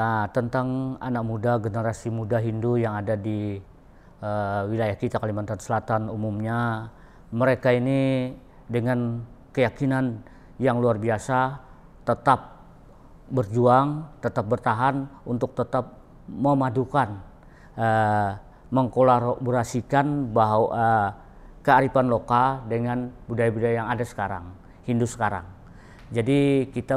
Nah, tentang anak muda, generasi muda Hindu yang ada di uh, wilayah kita Kalimantan Selatan umumnya, mereka ini dengan keyakinan yang luar biasa tetap berjuang, tetap bertahan untuk tetap memadukan, uh, mengkolaborasikan bahwa uh, kearifan lokal dengan budaya-budaya yang ada sekarang, Hindu sekarang. Jadi kita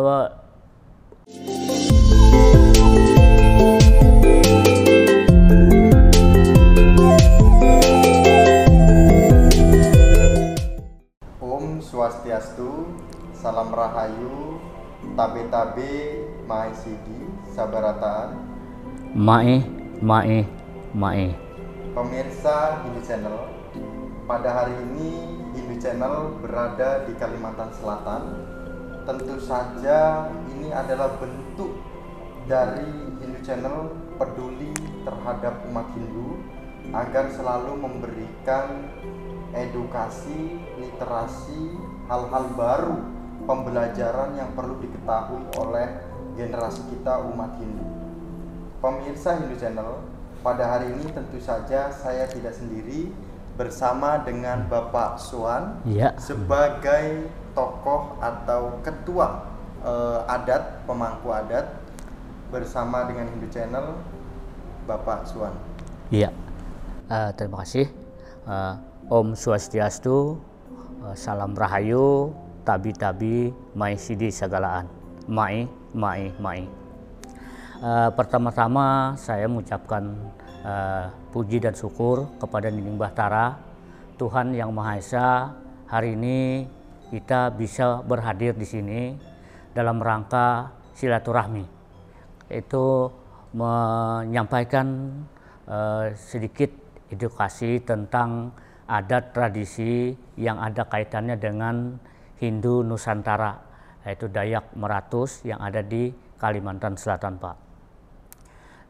Swastiastu, Salam Rahayu, Tabe-tabe, Mahisidi, Sabarataan. Mae, Mae, Mae. Pemirsa Hindu Channel, pada hari ini Hindu Channel berada di Kalimantan Selatan. Tentu saja ini adalah bentuk dari Hindu Channel peduli terhadap umat Hindu agar selalu memberikan edukasi, literasi, hal-hal baru, pembelajaran yang perlu diketahui oleh generasi kita umat Hindu. Pemirsa Hindu Channel, pada hari ini tentu saja saya tidak sendiri bersama dengan Bapak Suan Ya. sebagai tokoh atau ketua eh, adat, pemangku adat bersama dengan Hindu Channel Bapak Suan. Iya. Eh, terima kasih. Eh, Om Swastiastu, salam rahayu, tabi-tabi, mai sidi sagalaan. Mai, mai, mai. Eh, pertama-tama saya mengucapkan eh, puji dan syukur kepada Nining Bahtara, Tuhan Yang Maha Esa. Hari ini kita bisa berhadir di sini dalam rangka silaturahmi. Itu menyampaikan eh, sedikit edukasi tentang adat tradisi yang ada kaitannya dengan Hindu Nusantara, yaitu Dayak Meratus yang ada di Kalimantan Selatan, Pak.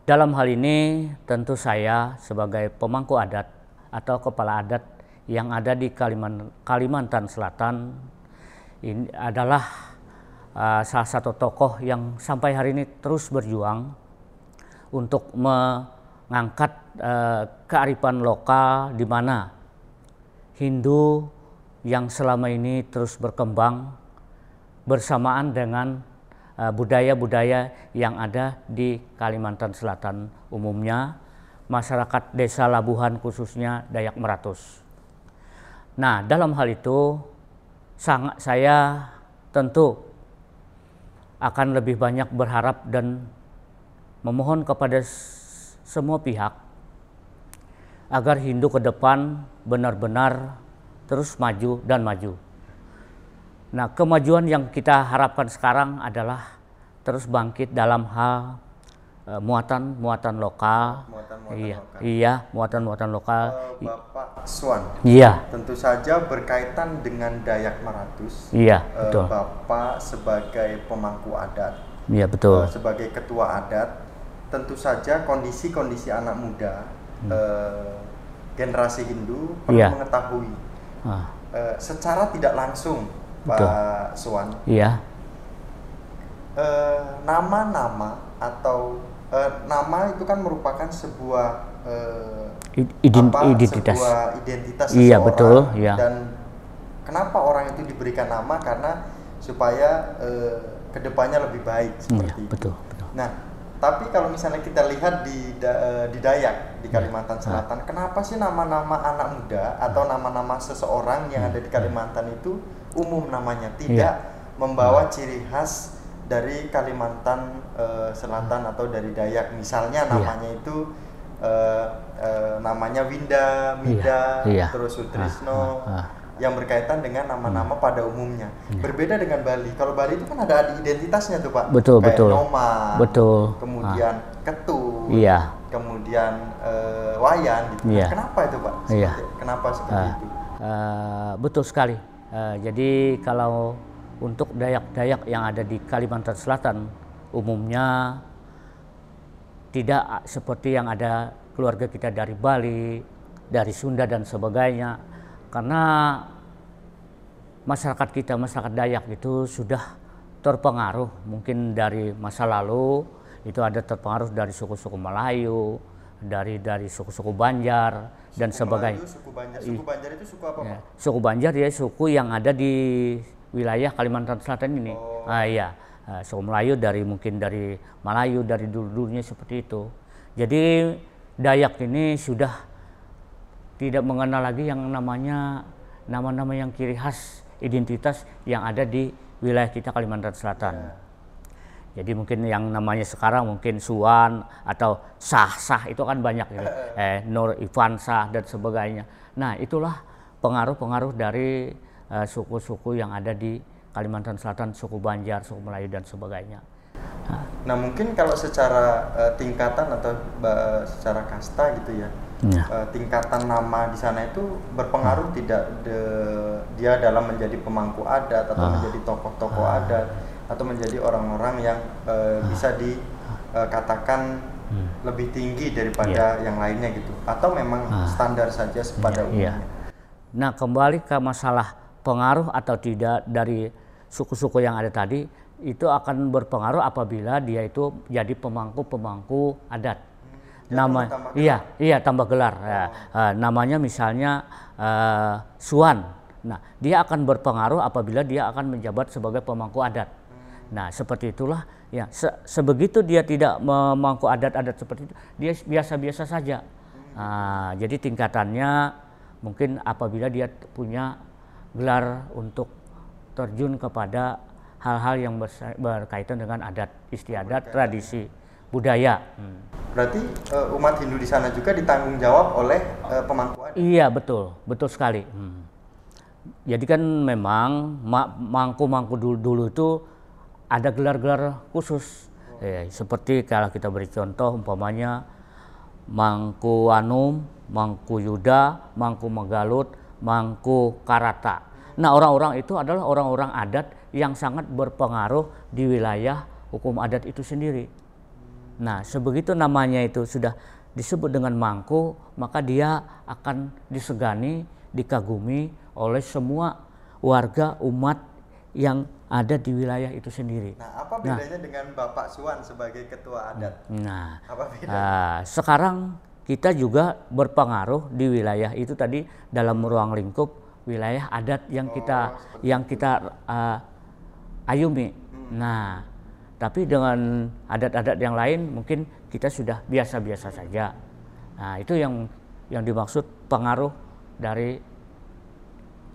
Dalam hal ini tentu saya sebagai pemangku adat atau kepala adat yang ada di Kaliman- Kalimantan Selatan ini adalah uh, salah satu tokoh yang sampai hari ini terus berjuang untuk mengangkat uh, kearifan lokal di mana Hindu yang selama ini terus berkembang bersamaan dengan uh, budaya-budaya yang ada di Kalimantan Selatan umumnya, masyarakat desa Labuhan khususnya Dayak Meratus. Nah, dalam hal itu sangat saya tentu akan lebih banyak berharap dan memohon kepada semua pihak agar Hindu ke depan benar-benar terus maju dan maju. Nah, kemajuan yang kita harapkan sekarang adalah terus bangkit dalam hal muatan-muatan lokal. Muatan-muatan iya, lokal. iya, muatan-muatan lokal. Eh, Bapak Suan, Iya, tentu saja berkaitan dengan Dayak Maratus. iya, eh, betul. Bapak sebagai pemangku adat, Iya, betul. eh, sebagai ketua adat, tentu saja kondisi-kondisi anak muda eh, generasi Hindu perlu. Iya. mengetahui Ah, eh, secara tidak langsung, Betul. Pak Suan, iya, eh, nama-nama atau eh, nama itu kan merupakan sebuah eh, I- ident- apa, identitas. sebuah identitas Iya, seseorang betul, iya. dan kenapa orang itu diberikan nama karena supaya eh, ke depannya lebih baik Iya, seperti itu. betul, betul. Nah, tapi kalau misalnya kita lihat di Da- eh, di Dayak di Iya. Kalimantan Selatan, kenapa sih nama-nama anak muda atau nama-nama seseorang yang ada di Kalimantan itu umum namanya, tidak membawa ciri khas dari Kalimantan eh, Selatan atau dari Dayak. Misalnya namanya itu eh, eh, namanya Winda, Mida, iya. terus Sutrisno. Ah, ah, ah. yang berkaitan dengan nama-nama pada umumnya. Berbeda dengan Bali. Kalau Bali itu kan ada identitasnya tuh Pak. Betul, Kayak betul. Noma, Betul. kemudian Ketu, Iya. kemudian eh, Wayan gitu. Iya. Kenapa itu Pak? Iya. Seperti- Kenapa seperti Ah, itu? eh, betul sekali. Eh, jadi kalau untuk Dayak-Dayak yang ada di Kalimantan Selatan umumnya tidak seperti yang ada keluarga kita dari Bali, dari Sunda dan sebagainya. Karena masyarakat kita, masyarakat Dayak itu sudah terpengaruh mungkin dari masa lalu itu ada terpengaruh dari suku-suku Melayu, dari dari suku-suku Banjar dan sebagainya. Suku Banjar. Suku Banjar itu suku apa, Ya, Pak? Suku Banjar ya suku yang ada di wilayah Kalimantan Selatan ini. Ah iya, Ah, suku Melayu dari mungkin dari Melayu dari dulu-dulunya seperti itu. Jadi Dayak ini sudah tidak mengenal lagi yang namanya nama-nama yang kiri khas identitas yang ada di wilayah kita Kalimantan Selatan. Jadi mungkin yang namanya sekarang mungkin Suwan atau Sah-Sah itu kan banyak ya. Eh, Nur Ivan Sah dan sebagainya. Nah itulah pengaruh-pengaruh dari eh, suku-suku yang ada di Kalimantan Selatan, suku Banjar, suku Melayu dan sebagainya. Nah mungkin kalau secara eh, tingkatan atau ba- secara kasta gitu ya, Ya. eh, tingkatan nama di sana itu berpengaruh tidak de- dia dalam menjadi pemangku adat atau Ah. menjadi tokoh-tokoh adat atau menjadi orang-orang yang eh, bisa dikatakan Hmm. lebih tinggi daripada yang lainnya gitu, atau memang Ah. standar saja pada Iya. umumnya. Nah kembali ke masalah pengaruh atau tidak dari suku-suku yang ada tadi itu akan berpengaruh apabila dia itu jadi pemangku-pemangku adat. Nama iya iya tambah gelar. Ya. Eh, namanya misalnya eh, Suan. Nah dia akan berpengaruh apabila dia akan menjabat sebagai pemangku adat. Nah seperti itulah ya se- sebegitu dia tidak memangku adat-adat seperti itu dia biasa-biasa saja. Nah, jadi tingkatannya mungkin apabila dia punya gelar untuk terjun kepada hal-hal yang berkaitan dengan adat istiadat, tradisi, budaya. Hmm. Berarti eh, umat Hindu di sana juga ditanggung jawab oleh eh, pemangku adat. Iya betul, betul sekali. Hmm. Jadi kan memang ma- mangku-mangku dulu, dulu itu ada gelar-gelar khusus. Ya, seperti kalau kita beri contoh umpamanya Mangku Anum, Mangku Yuda, Mangku Megalut, Mangku Karata. Nah orang-orang itu adalah orang-orang adat yang sangat berpengaruh di wilayah hukum adat itu sendiri. Nah, sebegitu namanya itu sudah disebut dengan mangku, maka dia akan disegani, dikagumi oleh semua warga umat yang ada di wilayah itu sendiri. Nah, apa bedanya dengan Bapak Suwan sebagai ketua adat? Nah, Apa ah, sekarang kita juga berpengaruh di wilayah itu tadi dalam ruang lingkup wilayah adat yang kita yang kita ah, ayumi. Nah, tapi dengan adat-adat yang lain mungkin kita sudah biasa-biasa saja. Nah, itu yang yang dimaksud pengaruh dari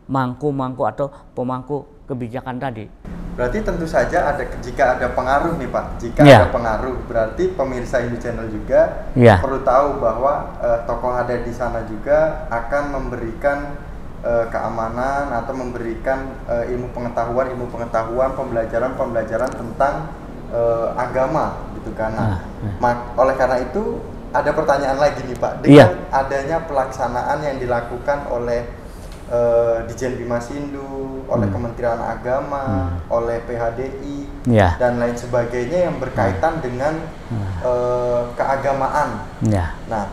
mangku-mangku atau pemangku kebijakan tadi. Berarti tentu saja ada jika ada pengaruh nih Pak. Jika Iya. ada pengaruh, berarti pemirsa Hindu Channel juga Iya. perlu tahu bahwa eh, tokoh adat di sana juga akan memberikan eh, keamanan atau memberikan eh, ilmu pengetahuan, ilmu pengetahuan, pembelajaran-pembelajaran tentang eh, agama gitu kan. Nah, Ah, ah. mak- oleh karena itu ada pertanyaan lagi nih Pak. Iya. Dengan adanya pelaksanaan yang dilakukan oleh eh, Dijen Hindu, oleh Hmm. Kementerian Agama, oleh PHDI Ya, dan lain sebagainya yang berkaitan dengan eh, keagamaan. ya. Nah,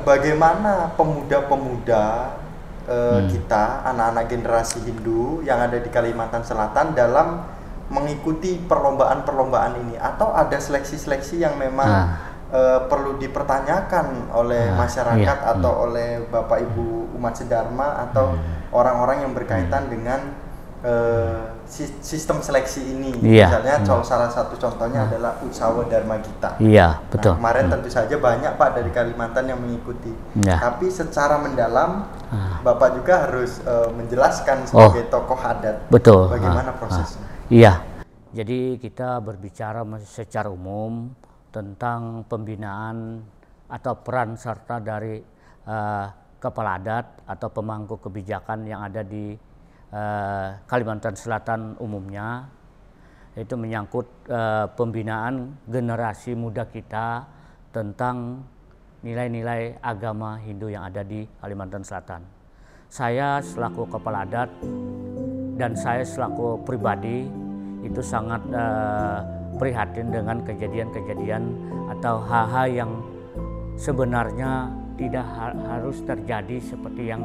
bagaimana pemuda-pemuda eh, Hmm. kita, anak-anak generasi Hindu yang ada di Kalimantan Selatan dalam mengikuti perlombaan-perlombaan ini, atau ada seleksi-seleksi yang memang Ah. eh, perlu dipertanyakan oleh Ah, masyarakat iya. atau oleh Bapak Ibu umat sedharma atau Hmm. orang-orang yang berkaitan dengan eh, si- sistem seleksi ini. Iya. Misalnya, Hmm. contoh salah satu contohnya adalah Utsawa Dharma Gita. Iya, Nah, betul. kemarin tentu saja banyak Pak dari Kalimantan yang mengikuti. Ya. Tapi secara mendalam Ah. Bapak juga harus eh, menjelaskan Oh. sebagai tokoh adat Betul. bagaimana Ah, prosesnya. ah. Iya. Jadi kita berbicara secara umum tentang pembinaan atau peran serta dari eh, kepala adat atau pemangku kebijakan yang ada di eh, Kalimantan Selatan umumnya itu menyangkut eh, pembinaan generasi muda kita tentang nilai-nilai agama Hindu yang ada di Kalimantan Selatan. Saya selaku kepala adat dan saya selaku pribadi itu sangat eh, prihatin dengan kejadian-kejadian atau hal-hal yang sebenarnya tidak ha- harus terjadi seperti yang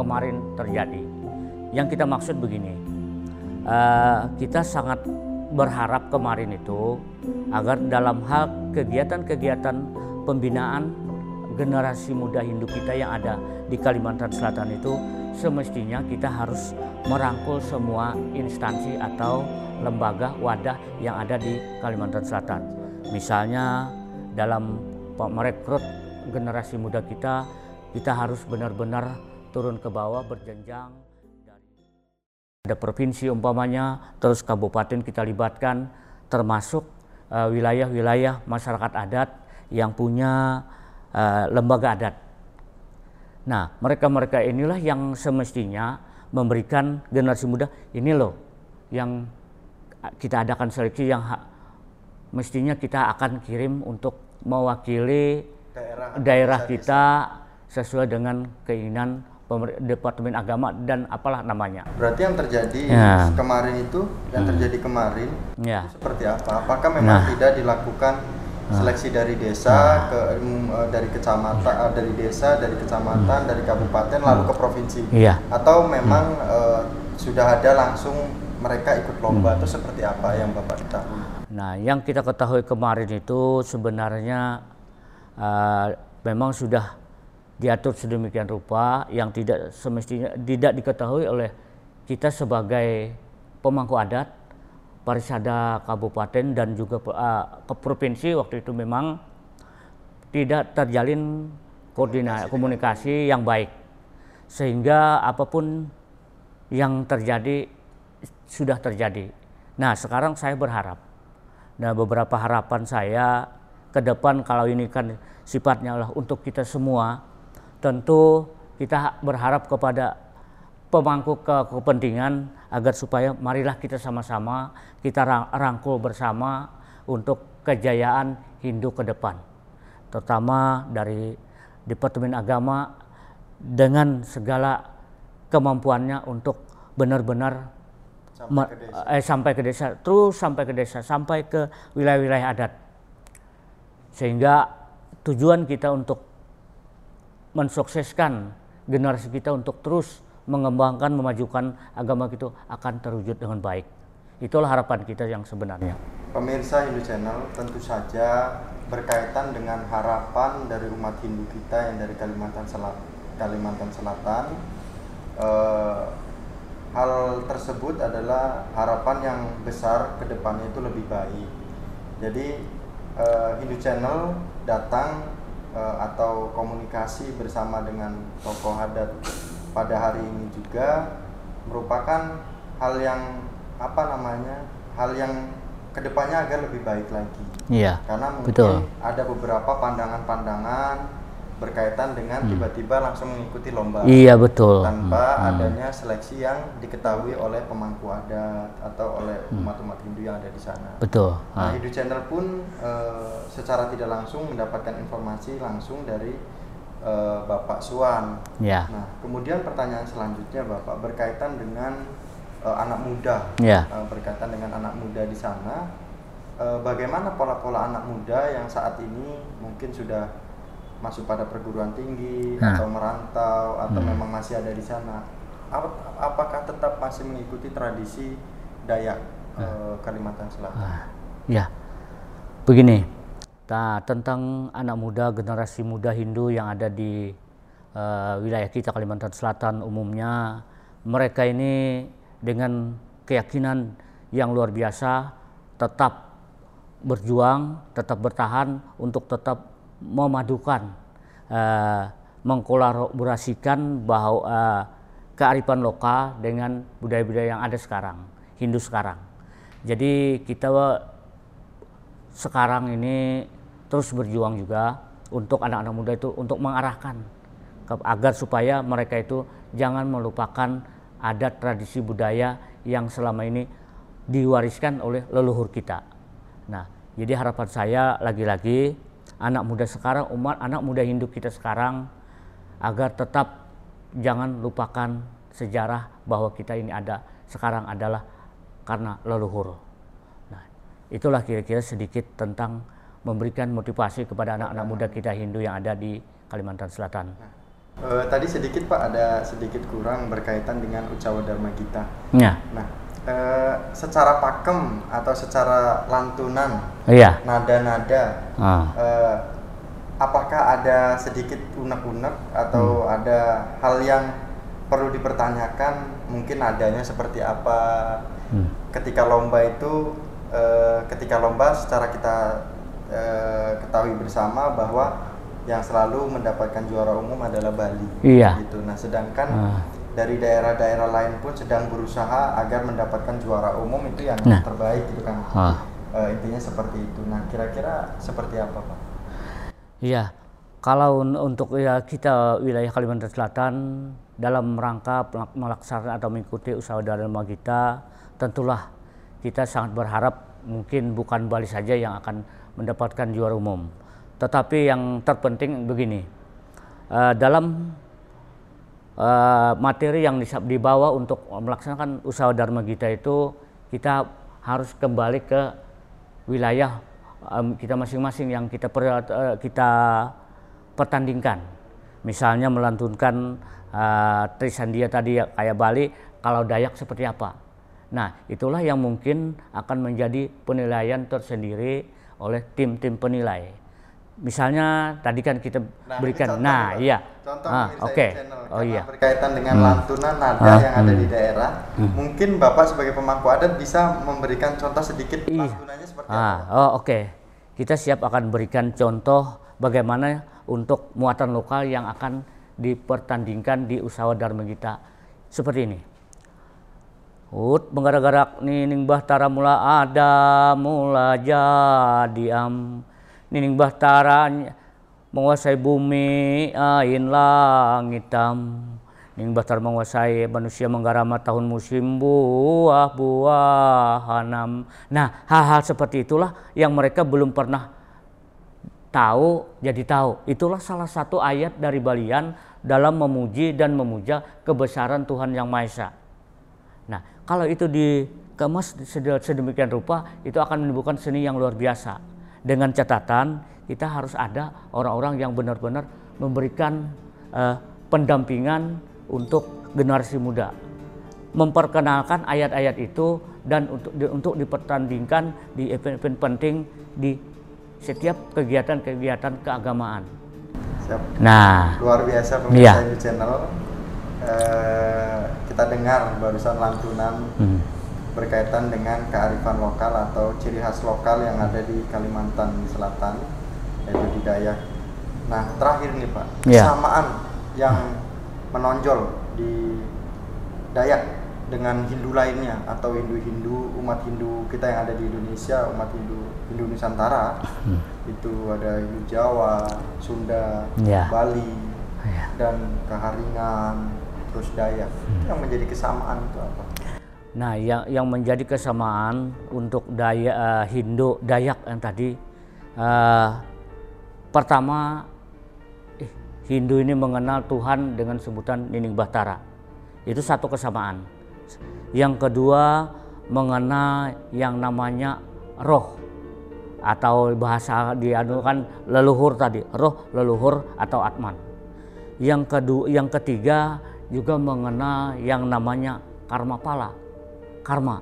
kemarin terjadi. Yang kita maksud begini, eh, kita sangat berharap kemarin itu agar dalam hal kegiatan-kegiatan pembinaan generasi muda Hindu kita yang ada di Kalimantan Selatan itu semestinya kita harus merangkul semua instansi atau lembaga wadah yang ada di Kalimantan Selatan. Misalnya dalam merekrut generasi muda kita, kita harus benar-benar turun ke bawah berjenjang ada provinsi umpamanya, terus kabupaten kita libatkan, termasuk eh, wilayah-wilayah uh, masyarakat adat yang punya uh, lembaga adat. Nah, mereka-mereka inilah yang semestinya memberikan generasi muda ini loh yang kita adakan seleksi yang mestinya kita akan kirim untuk mewakili daerah, daerah kita sesuai dengan keinginan Departemen Agama dan apalah namanya. Berarti yang terjadi ya. kemarin itu, yang hmm. terjadi kemarin ya. itu seperti apa? Apakah memang nah. tidak dilakukan. Seleksi dari desa nah. ke um, dari kecamatan, ya. uh, dari desa, dari kecamatan, hmm. dari kabupaten lalu ke provinsi? Ya. Atau memang hmm. uh, sudah ada langsung mereka ikut lomba hmm. atau seperti apa yang Bapak ketahui? Nah, yang kita ketahui kemarin itu sebenarnya uh, memang sudah diatur sedemikian rupa yang tidak semestinya tidak diketahui oleh kita sebagai pemangku adat parisada kabupaten dan juga uh, ke provinsi waktu itu memang tidak terjalin koordinasi komunikasi yang baik sehingga apa pun yang terjadi sudah terjadi. Nah sekarang saya berharap, nah beberapa harapan saya ke depan kalau ini kan sifatnya lah untuk kita semua tentu kita berharap kepada pemangku ke kepentingan agar supaya marilah kita sama-sama kita rangkul bersama untuk kejayaan Hindu ke depan. Terutama dari Departemen Agama dengan segala kemampuannya untuk benar-benar sampai, eh, sampai ke desa terus sampai ke desa sampai ke wilayah-wilayah adat. Sehingga tujuan kita untuk mensukseskan generasi kita untuk terus mengembangkan, memajukan agama kita akan terwujud dengan baik. Itulah harapan kita yang sebenarnya. Pemirsa Hindu Channel tentu saja berkaitan dengan harapan dari umat Hindu kita yang dari Kalimantan Selatan. Kalimantan Selatan. Eh, hal tersebut adalah harapan yang besar ke depannya itu lebih baik. Jadi eh, Hindu Channel datang uh, atau komunikasi bersama dengan tokoh adat pada hari ini juga merupakan hal yang apa namanya hal yang ke depannya agar lebih baik lagi. Iya. Karena mungkin betul. ada beberapa pandangan-pandangan berkaitan dengan hmm. tiba-tiba hmm. langsung mengikuti lomba. Iya betul. Tanpa hmm. adanya seleksi yang diketahui oleh pemangku adat atau oleh hmm. umat-umat Hindu yang ada di sana. Betul. Nah, Hindu Channel pun e, secara tidak langsung mendapatkan informasi langsung dari e, Bapak Suwan. Ya. Nah, kemudian pertanyaan selanjutnya Bapak berkaitan dengan e, anak muda. Ya. E, berkaitan dengan anak muda di sana. E, bagaimana pola-pola anak muda yang saat ini mungkin sudah masuk pada perguruan tinggi nah. atau merantau atau hmm. memang masih ada di sana apakah tetap masih mengikuti tradisi Dayak nah. eh, Kalimantan Selatan ah. ya begini nah, tentang anak muda generasi muda Hindu yang ada di uh, wilayah kita Kalimantan Selatan umumnya mereka ini dengan keyakinan yang luar biasa tetap berjuang tetap bertahan untuk tetap memadukan uh, mengkolaborasikan bahwa uh, kearifan lokal dengan budaya-budaya yang ada sekarang, Hindu sekarang. Jadi kita sekarang ini terus berjuang juga untuk anak-anak muda itu untuk mengarahkan agar supaya mereka itu jangan melupakan adat tradisi budaya yang selama ini diwariskan oleh leluhur kita. Nah, jadi harapan saya lagi-lagi anak muda sekarang, umat anak muda Hindu kita sekarang agar tetap jangan lupakan sejarah bahwa kita ini ada sekarang adalah karena leluhur. Nah, itulah kira-kira sedikit tentang memberikan motivasi kepada anak-anak muda kita Hindu yang ada di Kalimantan Selatan. Nah, uh, tadi sedikit Pak ada sedikit kurang berkaitan dengan Ucawa Dharma kita. Ya. Nah, eh, secara pakem atau secara lantunan Iya. nada-nada Ah. eh, apakah ada sedikit unek-unek atau ada hal yang perlu dipertanyakan mungkin adanya seperti apa Hmm. ketika lomba itu eh, ketika lomba secara kita eh, ketahui bersama bahwa yang selalu mendapatkan juara umum adalah Bali Iya. gitu nah sedangkan Ah. dari daerah-daerah lain pun sedang berusaha agar mendapatkan juara umum itu yang Nah. terbaik gitu kan Ah. Eh, intinya seperti itu nah kira-kira seperti apa pak Iya, kalau un- untuk ya kita wilayah Kalimantan Selatan dalam rangka melaksanakan atau mengikuti usaha Dharma kita, tentulah kita sangat berharap mungkin bukan Bali saja yang akan mendapatkan juara umum, tetapi yang terpenting begini, eh, dalam eh, materi yang dibawa untuk melaksanakan usaha Dharma kita itu kita harus kembali ke wilayah em, kita masing-masing yang kita per- eh, kita pertandingkan. Misalnya melantunkan eh, Trisandia tadi ya, kayak Bali, kalau Dayak seperti apa. Nah, itulah yang mungkin akan menjadi penilaian tersendiri oleh tim-tim penilai. Misalnya tadi kan kita ini berikan, contoh nah Pak. iya, contoh ah, oke, channel, oh iya, berkaitan dengan Hmm. lantunan nada Ah, yang ada hmm. di daerah mungkin bapak sebagai pemangku adat bisa memberikan contoh sedikit Iya. lantunannya seperti Ah, apa oh oke. Kita siap akan berikan contoh bagaimana untuk muatan lokal yang akan dipertandingkan di usaha Dharma kita. Seperti ini. Ut menggarak-garak nining bahtara mula ada mula jadi am nining bahtara menguasai bumi ain langit tam nining bahtara menguasai manusia menggarama tahun musim buah buah hanam nah hal-hal seperti itulah yang mereka belum pernah tahu jadi tahu. Itulah salah satu ayat dari Balian dalam memuji dan memuja kebesaran Tuhan Yang Maha Esa. Nah, kalau itu dikemas sede- sedemikian rupa, itu akan menimbulkan seni yang luar biasa. Dengan catatan, kita harus ada orang-orang yang benar-benar memberikan eh, pendampingan untuk generasi muda. Memperkenalkan ayat-ayat itu dan untuk di- untuk dipertandingkan di event-event penting di setiap kegiatan-kegiatan keagamaan. Siap. Nah, luar biasa Iya. pemirsa Indo channel Eh, kita dengar barusan lantunan hmm, berkaitan dengan kearifan lokal atau ciri khas lokal yang ada di Kalimantan Selatan yaitu di Dayak. Nah terakhir nih Pak, Iya. kesamaan yang menonjol di Dayak dengan Hindu lainnya atau Hindu-Hindu umat Hindu kita yang ada di Indonesia umat Hindu Hindu Nusantara itu ada Hindu Jawa, Sunda, Iya. Bali Iya. dan Keharingan terus Dayak yang menjadi kesamaan itu apa? Nah, yang yang menjadi kesamaan untuk Dayak eh, Hindu Dayak yang tadi eh, pertama Hindu ini mengenal Tuhan dengan sebutan Nining Bahtara. Itu satu kesamaan. Yang kedua mengenal yang namanya roh atau bahasa di anu kan leluhur tadi, roh, leluhur atau atman. Yang kedua, yang ketiga juga mengenal yang namanya karma pala, karma.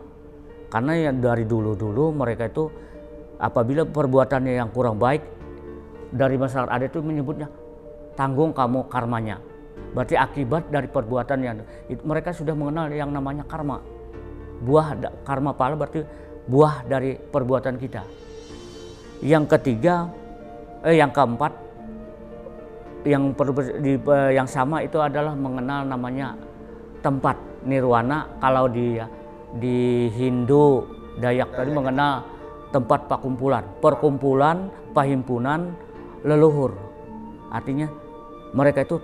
Karena yang dari dulu-dulu mereka itu apabila perbuatannya yang kurang baik dari masyarakat adat itu menyebutnya tanggung kamu karmanya. Berarti akibat dari perbuatan yang it- mereka sudah mengenal yang namanya karma. Buah karma pala berarti buah dari perbuatan kita. Yang ketiga, eh yang keempat yang di, yang sama itu adalah mengenal namanya tempat nirwana kalau di di Hindu Dayak tadi mengenal tempat pakumpulan, perkumpulan, pahimpunan leluhur. Artinya mereka itu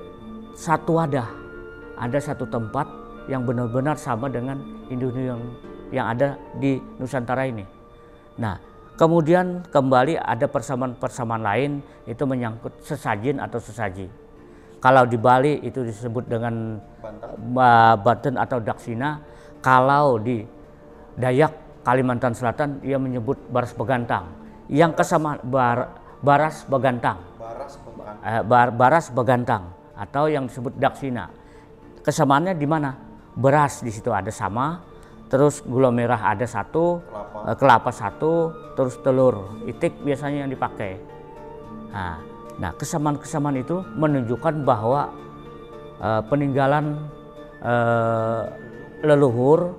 satu wadah. Ada satu tempat yang benar-benar sama dengan Hindu yang yang ada di Nusantara ini. Nah, kemudian kembali ada persamaan-persamaan lain itu menyangkut sesajin atau sesaji. Kalau di Bali itu disebut dengan Banten. Ba- Banten atau Daksina. Kalau di Dayak Kalimantan Selatan ia menyebut baras begantang. Yang kesamaan bar- baras begantang. Baras Pembakan. Eh, bar- baras begantang atau yang disebut daksina. Kesamaannya di mana? Beras di situ ada sama, terus gula merah ada satu, Kelapa. eh, kelapa satu, terus telur itik biasanya yang dipakai. Nah, nah kesamaan-kesamaan itu menunjukkan bahwa eh, peninggalan eh, leluhur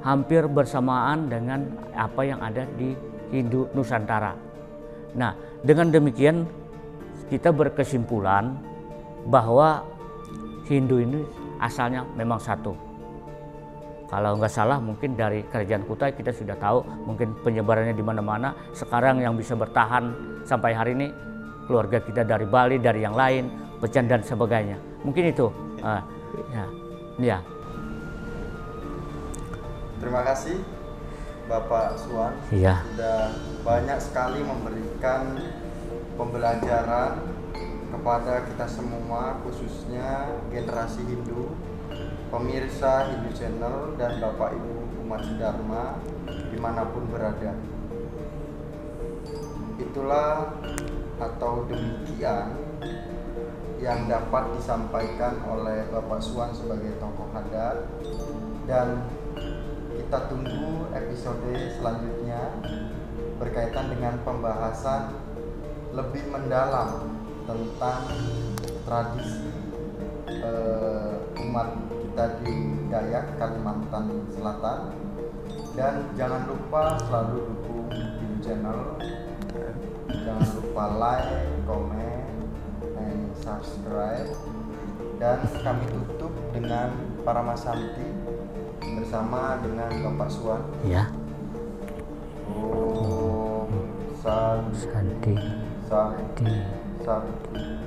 hampir bersamaan dengan apa yang ada di Hindu Nusantara. Nah, dengan demikian kita berkesimpulan bahwa Hindu ini asalnya memang satu. Kalau nggak salah mungkin dari kerajaan Kutai kita sudah tahu mungkin penyebarannya di mana-mana. Sekarang yang bisa bertahan sampai hari ini keluarga kita dari Bali, dari yang lain, Pecan dan sebagainya. Mungkin itu. Ah, ya, ya. Terima kasih Bapak Suwan Iya. sudah banyak sekali memberikan pembelajaran kepada kita semua khususnya generasi Hindu, pemirsa Hindu Channel dan Bapak Ibu umat Dharma di mana pun berada. Itulah atau demikian yang dapat disampaikan oleh Bapak Suwan sebagai tokoh adat dan kita tunggu episode selanjutnya berkaitan dengan pembahasan lebih mendalam tentang tradisi eh, umat kita di Dayak Kalimantan Selatan. Dan jangan lupa selalu dukung Hindu Channel. Jangan lupa like, comment, and subscribe. Dan kami tutup dengan Paramasanti bersama dengan Bapak Suwan. Ya. Om Santi. Santi. Santi